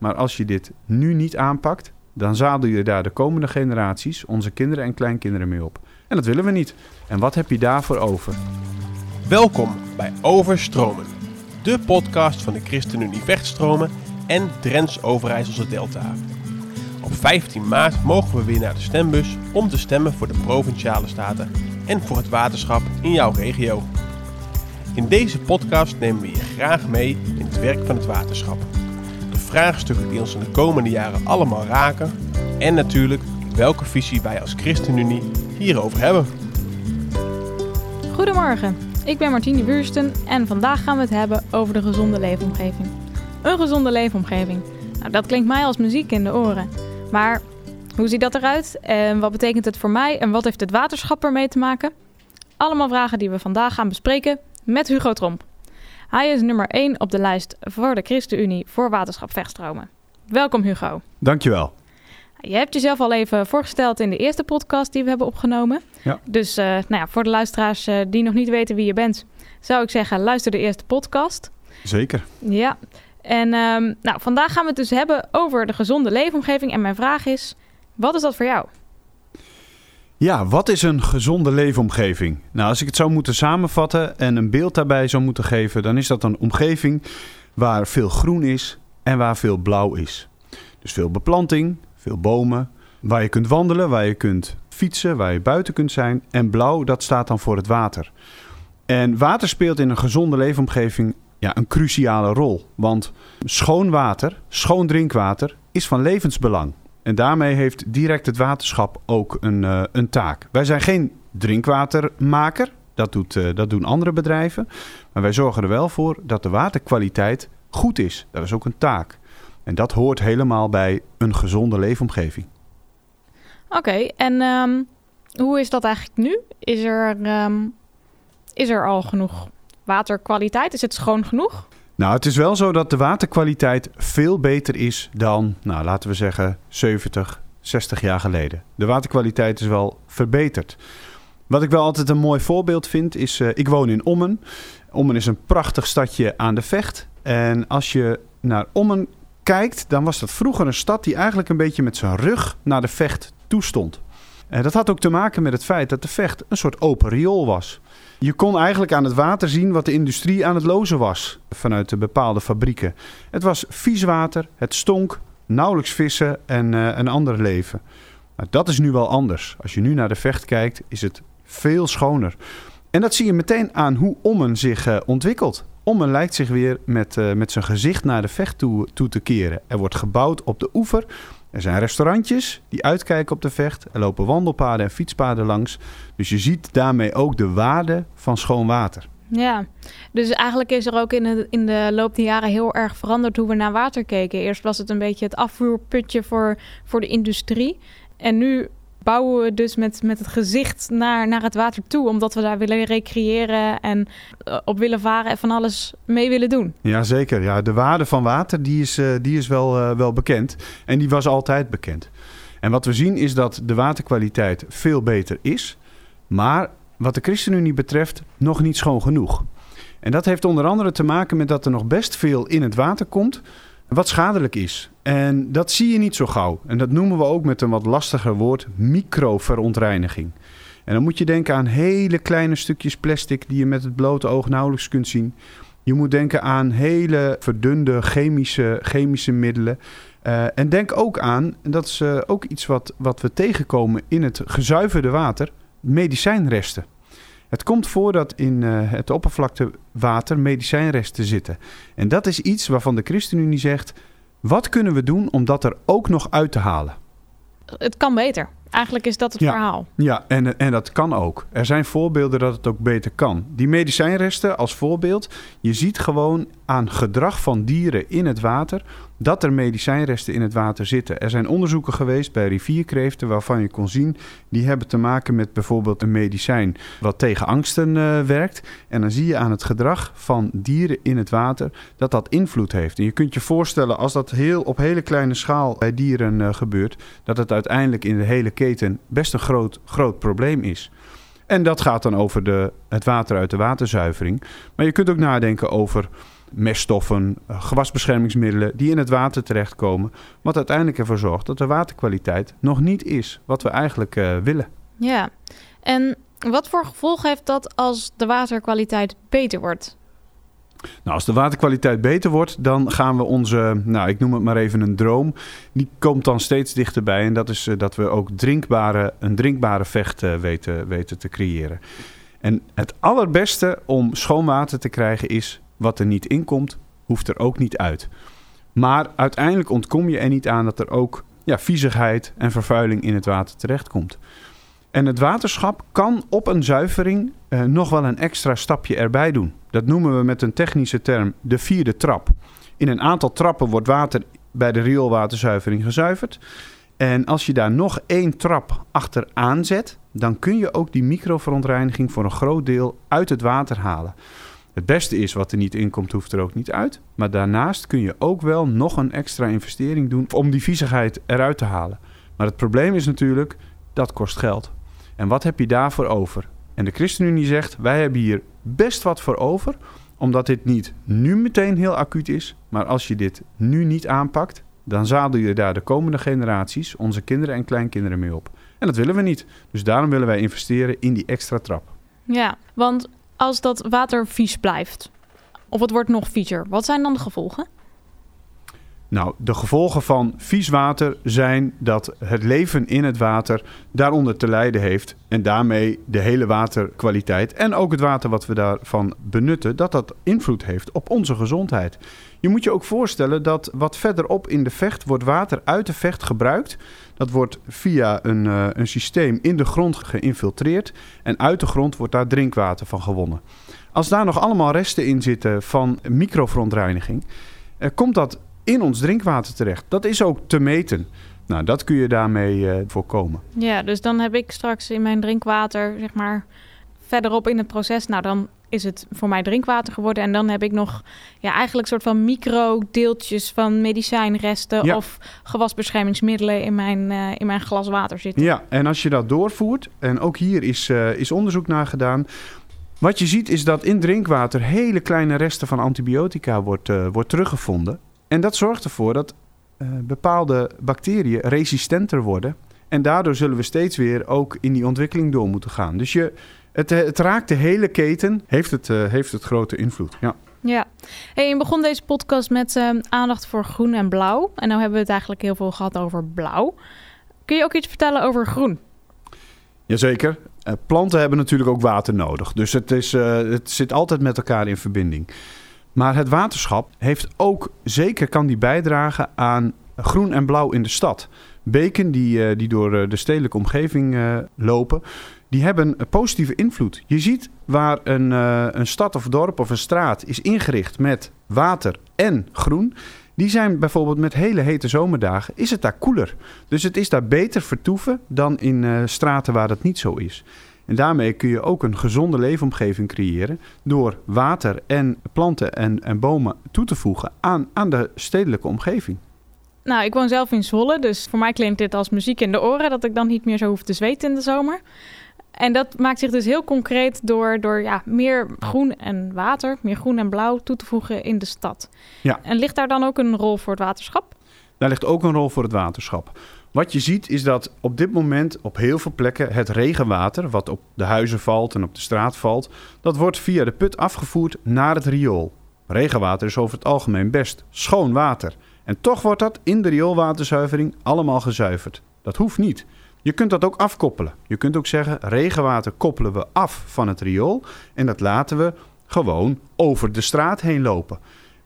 Maar als je dit nu niet aanpakt, dan zadel je daar de komende generaties, onze kinderen en kleinkinderen mee op. En dat willen we niet. En wat heb je daarvoor over? Welkom bij Overstromen, de podcast van de ChristenUnie Vechtstromen en Drents Overijsselse Delta. Op 15 maart mogen we weer naar de stembus om te stemmen voor de provinciale staten en voor het waterschap in jouw regio. In deze podcast nemen we je graag mee in het werk van het waterschap. Vraagstukken die ons in de komende jaren allemaal raken en natuurlijk welke visie wij als ChristenUnie hierover hebben. Goedemorgen, ik ben Martine Buursten en vandaag gaan we het hebben over de gezonde leefomgeving. Een gezonde leefomgeving. Nou, dat klinkt mij als muziek in de oren. Maar hoe ziet dat eruit en wat betekent het voor mij en wat heeft het waterschap ermee te maken? Allemaal vragen die we vandaag gaan bespreken met Hugo Tromp. Hij is nummer 1 op de lijst voor de ChristenUnie voor waterschap Vechtstromen. Welkom Hugo. Dankjewel. Je hebt jezelf al even voorgesteld in de eerste podcast die we hebben opgenomen. Ja. Dus uh, nou ja, voor de luisteraars uh, die nog niet weten wie je bent, zou ik zeggen, luister de eerste podcast. Zeker. Ja. En um, nou, vandaag gaan we het dus hebben over de gezonde leefomgeving. En mijn vraag is, wat is dat voor jou? Ja, wat is een gezonde leefomgeving? Nou, als ik het zou moeten samenvatten en een beeld daarbij zou moeten geven, dan is dat een omgeving waar veel groen is en waar veel blauw is. Dus veel beplanting, veel bomen, waar je kunt wandelen, waar je kunt fietsen, waar je buiten kunt zijn. En blauw, dat staat dan voor het water. En water speelt in een gezonde leefomgeving ja, een cruciale rol. Want schoon water, schoon drinkwater, is van levensbelang. En daarmee heeft direct het waterschap ook een, uh, een taak. Wij zijn geen drinkwatermaker, dat, doet, uh, dat doen andere bedrijven. Maar wij zorgen er wel voor dat de waterkwaliteit goed is. Dat is ook een taak. En dat hoort helemaal bij een gezonde leefomgeving. Oké, en um, hoe is dat eigenlijk nu? Is er, um, is er al genoeg waterkwaliteit? Is het schoon genoeg? Nou, het is wel zo dat de waterkwaliteit veel beter is dan, nou, laten we zeggen, 70, 60 jaar geleden. De waterkwaliteit is wel verbeterd. Wat ik wel altijd een mooi voorbeeld vind is, uh, ik woon in Ommen. Ommen is een prachtig stadje aan de Vecht. En als je naar Ommen kijkt, dan was dat vroeger een stad die eigenlijk een beetje met zijn rug naar de Vecht toestond. En dat had ook te maken met het feit dat de Vecht een soort open riool was. Je kon eigenlijk aan het water zien wat de industrie aan het lozen was vanuit de bepaalde fabrieken. Het was vies water, het stonk, nauwelijks vissen en uh, een ander leven. Nou, dat is nu wel anders. Als je nu naar de vecht kijkt, is het veel schoner. En dat zie je meteen aan hoe Ommen zich uh, ontwikkelt. Ommen lijkt zich weer met, uh, met zijn gezicht naar de vecht toe, toe te keren. Er wordt gebouwd op de oever. Er zijn restaurantjes die uitkijken op de vecht. Er lopen wandelpaden en fietspaden langs. Dus je ziet daarmee ook de waarde van schoon water. Ja, dus eigenlijk is er ook in de, in de loop der jaren heel erg veranderd hoe we naar water keken. Eerst was het een beetje het afvoerputje voor, voor de industrie. En nu bouwen we dus met, met het gezicht naar, naar het water toe. Omdat we daar willen recreëren en op willen varen en van alles mee willen doen. Jazeker. Ja, de waarde van water die is, uh, die is wel, uh, wel bekend. En die was altijd bekend. En wat we zien is dat de waterkwaliteit veel beter is. Maar wat de ChristenUnie betreft nog niet schoon genoeg. En dat heeft onder andere te maken met dat er nog best veel in het water komt wat schadelijk is. En dat zie je niet zo gauw. En dat noemen we ook met een wat lastiger woord microverontreiniging. En dan moet je denken aan hele kleine stukjes plastic die je met het blote oog nauwelijks kunt zien. Je moet denken aan hele verdunde chemische, chemische middelen. Uh, en denk ook aan, en dat is uh, ook iets wat, wat we tegenkomen in het gezuiverde water, medicijnresten. Het komt voor dat in uh, het oppervlaktewater medicijnresten zitten. En dat is iets waarvan de ChristenUnie zegt: wat kunnen we doen om dat er ook nog uit te halen? Het kan beter. Eigenlijk is dat het ja, verhaal. Ja, en, en dat kan ook. Er zijn voorbeelden dat het ook beter kan. Die medicijnresten als voorbeeld. Je ziet gewoon aan gedrag van dieren in het water dat er medicijnresten in het water zitten. Er zijn onderzoeken geweest bij rivierkreeften waarvan je kon zien... die hebben te maken met bijvoorbeeld een medicijn wat tegen angsten uh, werkt. En dan zie je aan het gedrag van dieren in het water dat dat invloed heeft. En je kunt je voorstellen als dat heel, op hele kleine schaal bij dieren uh, gebeurt... dat het uiteindelijk in de hele keten best een groot, groot probleem is. En dat gaat dan over de, het water uit de waterzuivering. Maar je kunt ook nadenken over meststoffen, uh, gewasbeschermingsmiddelen die in het water terechtkomen. Wat uiteindelijk ervoor zorgt dat de waterkwaliteit nog niet is wat we eigenlijk uh, willen. Ja, en wat voor gevolg heeft dat als de waterkwaliteit beter wordt? Nou, als de waterkwaliteit beter wordt, dan gaan we onze, nou, ik noem het maar even een droom, die komt dan steeds dichterbij. En dat is uh, dat we ook drinkbare, een drinkbare vecht uh, weten, weten te creëren. En het allerbeste om schoon water te krijgen is, wat er niet in komt, hoeft er ook niet uit. Maar uiteindelijk ontkom je er niet aan dat er ook ja, viezigheid en vervuiling in het water terechtkomt. En het waterschap kan op een zuivering uh, nog wel een extra stapje erbij doen. Dat noemen we met een technische term de vierde trap. In een aantal trappen wordt water bij de rioolwaterzuivering gezuiverd. En als je daar nog één trap achteraan zet, dan kun je ook die microverontreiniging voor een groot deel uit het water halen. Het beste is wat er niet in komt, hoeft er ook niet uit. Maar daarnaast kun je ook wel nog een extra investering doen om die viezigheid eruit te halen. Maar het probleem is natuurlijk, dat kost geld. En wat heb je daarvoor over? En de ChristenUnie zegt, wij hebben hier best wat voor over, omdat dit niet nu meteen heel acuut is, maar als je dit nu niet aanpakt, dan zadel je daar de komende generaties, onze kinderen en kleinkinderen mee op. En dat willen we niet. Dus daarom willen wij investeren in die extra trap. Ja, want als dat water vies blijft, of het wordt nog viezer, wat zijn dan de gevolgen? Nou, de gevolgen van vies water zijn dat het leven in het water daaronder te lijden heeft. En daarmee de hele waterkwaliteit en ook het water wat we daarvan benutten, dat dat invloed heeft op onze gezondheid. Je moet je ook voorstellen dat wat verderop in de vecht wordt water uit de vecht gebruikt. Dat wordt via een, uh, een systeem in de grond geïnfiltreerd. En uit de grond wordt daar drinkwater van gewonnen. Als daar nog allemaal resten in zitten van microverontreiniging, uh, komt dat in ons drinkwater terecht. Dat is ook te meten. Nou, dat kun je daarmee uh, voorkomen. Ja, dus dan heb ik straks in mijn drinkwater, zeg maar, verderop in het proces, nou dan is het voor mij drinkwater geworden. En dan heb ik nog ja, eigenlijk soort van micro-deeltjes van medicijnresten ja. of gewasbeschermingsmiddelen in mijn, uh, in mijn glas water zitten. Ja, en als je dat doorvoert, en ook hier is, uh, is onderzoek naar gedaan. Wat je ziet is dat in drinkwater hele kleine resten van antibiotica wordt, wordt teruggevonden. En dat zorgt ervoor dat uh, bepaalde bacteriën resistenter worden. En daardoor zullen we steeds weer ook in die ontwikkeling door moeten gaan. Dus je, het, het raakt de hele keten, heeft het, uh, heeft het grote invloed. Ja. Ja, hey, je begon deze podcast met uh, aandacht voor groen en blauw. En nu hebben we het eigenlijk heel veel gehad over blauw. Kun je ook iets vertellen over groen? Jazeker. Uh, planten hebben natuurlijk ook water nodig. Dus het, is, uh, het zit altijd met elkaar in verbinding. Maar het waterschap heeft ook zeker kan die bijdragen aan groen en blauw in de stad. Beken die, die door de stedelijke omgeving lopen, die hebben een positieve invloed. Je ziet waar een, een stad of dorp of een straat is ingericht met water en groen. Die zijn bijvoorbeeld met hele hete zomerdagen, is het daar koeler. Dus het is daar beter vertoeven dan in straten waar dat niet zo is. En daarmee kun je ook een gezonde leefomgeving creëren door water en planten en, en bomen toe te voegen aan, aan de stedelijke omgeving. Nou, ik woon zelf in Zwolle, dus voor mij klinkt dit als muziek in de oren dat ik dan niet meer zo hoef te zweten in de zomer. En dat maakt zich dus heel concreet door, door ja, meer groen en water, meer groen en blauw toe te voegen in de stad. Ja. En ligt daar dan ook een rol voor het waterschap? Daar ligt ook een rol voor het waterschap. Wat je ziet is dat op dit moment op heel veel plekken het regenwater, wat op de huizen valt en op de straat valt, dat wordt via de put afgevoerd naar het riool. Regenwater is over het algemeen best schoon water. En toch wordt dat in de rioolwaterzuivering allemaal gezuiverd. Dat hoeft niet. Je kunt dat ook afkoppelen. Je kunt ook zeggen: regenwater koppelen we af van het riool. En dat laten we gewoon over de straat heen lopen.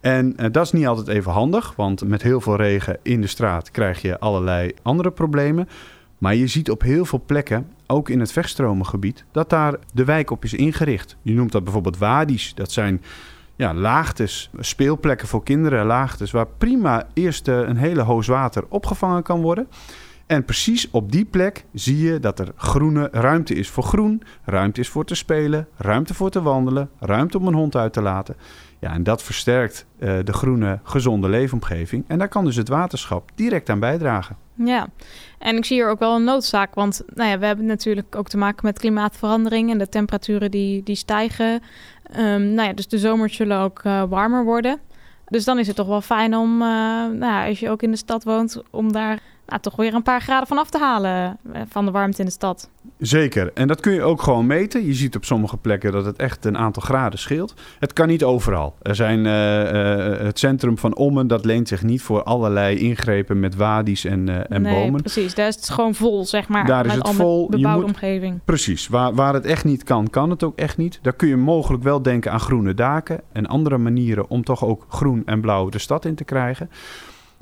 En uh, dat is niet altijd even handig, want met heel veel regen in de straat krijg je allerlei andere problemen. Maar je ziet op heel veel plekken, ook in het vegstromengebied, dat daar de wijk op is ingericht. Je noemt dat bijvoorbeeld wadis. Dat zijn ja, laagtes, speelplekken voor kinderen, laagtes waar prima eerst een hele hoos water opgevangen kan worden. En precies op die plek zie je dat er groene ruimte is voor groen, ruimte is voor te spelen, ruimte voor te wandelen, ruimte om een hond uit te laten. Ja, en dat versterkt uh, de groene, gezonde leefomgeving. En daar kan dus het waterschap direct aan bijdragen. Ja, en ik zie hier ook wel een noodzaak, want nou ja, we hebben natuurlijk ook te maken met klimaatverandering en de temperaturen die, die stijgen. Um, nou ja, dus de zomers zullen ook uh, warmer worden. Dus dan is het toch wel fijn om, uh, nou, als je ook in de stad woont, om daar nou, toch weer een paar graden van af te halen eh, van de warmte in de stad. Zeker. En dat kun je ook gewoon meten. Je ziet op sommige plekken dat het echt een aantal graden scheelt. Het kan niet overal. Er zijn, uh, uh, het centrum van Ommen, dat leent zich niet voor allerlei ingrepen met wadi's en, uh, en nee, bomen. precies. Daar is het gewoon vol, zeg maar. Daar is het vol. bebouwde moet, omgeving. Precies. Waar, waar het echt niet kan, kan het ook echt niet. Daar kun je mogelijk wel denken aan groene daken en andere manieren om toch ook groen en blauw de stad in te krijgen.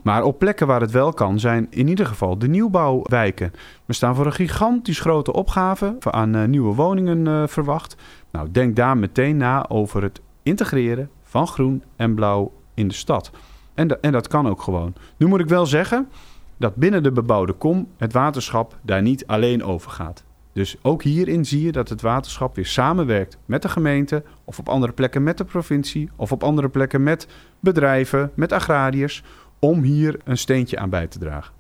Maar op plekken waar het wel kan, zijn in ieder geval de nieuwbouwwijken. We staan voor een gigantisch grote opgave aan uh, nieuwe woningen uh, verwacht. Nou, denk daar meteen na over het integreren van groen en blauw in de stad. En, en dat kan ook gewoon. Nu moet ik wel zeggen dat binnen de bebouwde kom het waterschap daar niet alleen over gaat. Dus ook hierin zie je dat het waterschap weer samenwerkt met de gemeente, of op andere plekken met de provincie, of op andere plekken met bedrijven, met agrariërs, om hier een steentje aan bij te dragen.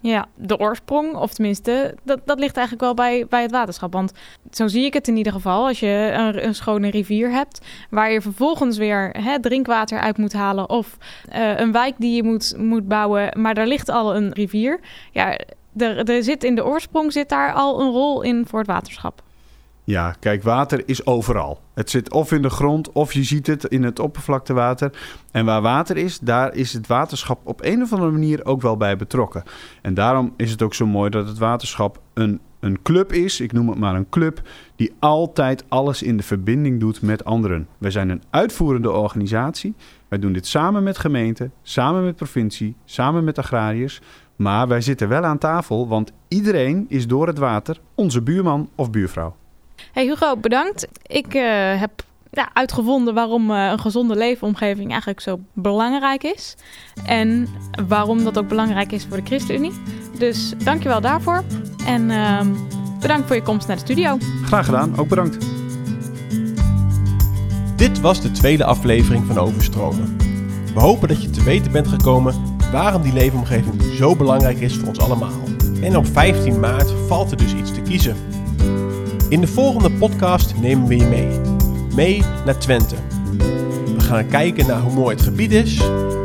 Ja, de oorsprong, of tenminste, dat, dat ligt eigenlijk wel bij, bij het waterschap. Want zo zie ik het in ieder geval. Als je een, een schone rivier hebt, waar je vervolgens weer hè, drinkwater uit moet halen. Of uh, een wijk die je moet, moet bouwen, maar daar ligt al een rivier. Ja, er, er zit in de oorsprong zit daar al een rol in voor het waterschap. Ja, kijk, water is overal. Het zit of in de grond of je ziet het in het oppervlaktewater. En waar water is, daar is het waterschap op een of andere manier ook wel bij betrokken. En daarom is het ook zo mooi dat het waterschap een, een club is, ik noem het maar een club, die altijd alles in de verbinding doet met anderen. Wij zijn een uitvoerende organisatie. Wij doen dit samen met gemeenten, samen met provincie, samen met agrariërs. Maar wij zitten wel aan tafel, want iedereen is door het water onze buurman of buurvrouw. Hey Hugo, bedankt. Ik uh, heb ja, uitgevonden waarom uh, een gezonde leefomgeving eigenlijk zo belangrijk is. En waarom dat ook belangrijk is voor de ChristenUnie. Dus dankjewel daarvoor. En uh, bedankt voor je komst naar de studio. Graag gedaan, ook bedankt. Dit was de tweede aflevering van Overstromen. We hopen dat je te weten bent gekomen waarom die leefomgeving zo belangrijk is voor ons allemaal. En op 15 maart valt er dus iets te kiezen. In de volgende podcast nemen we je mee. Mee naar Twente. We gaan kijken naar hoe mooi het gebied is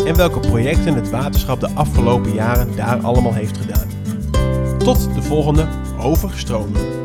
en welke projecten het waterschap de afgelopen jaren daar allemaal heeft gedaan. Tot de volgende Overstromen.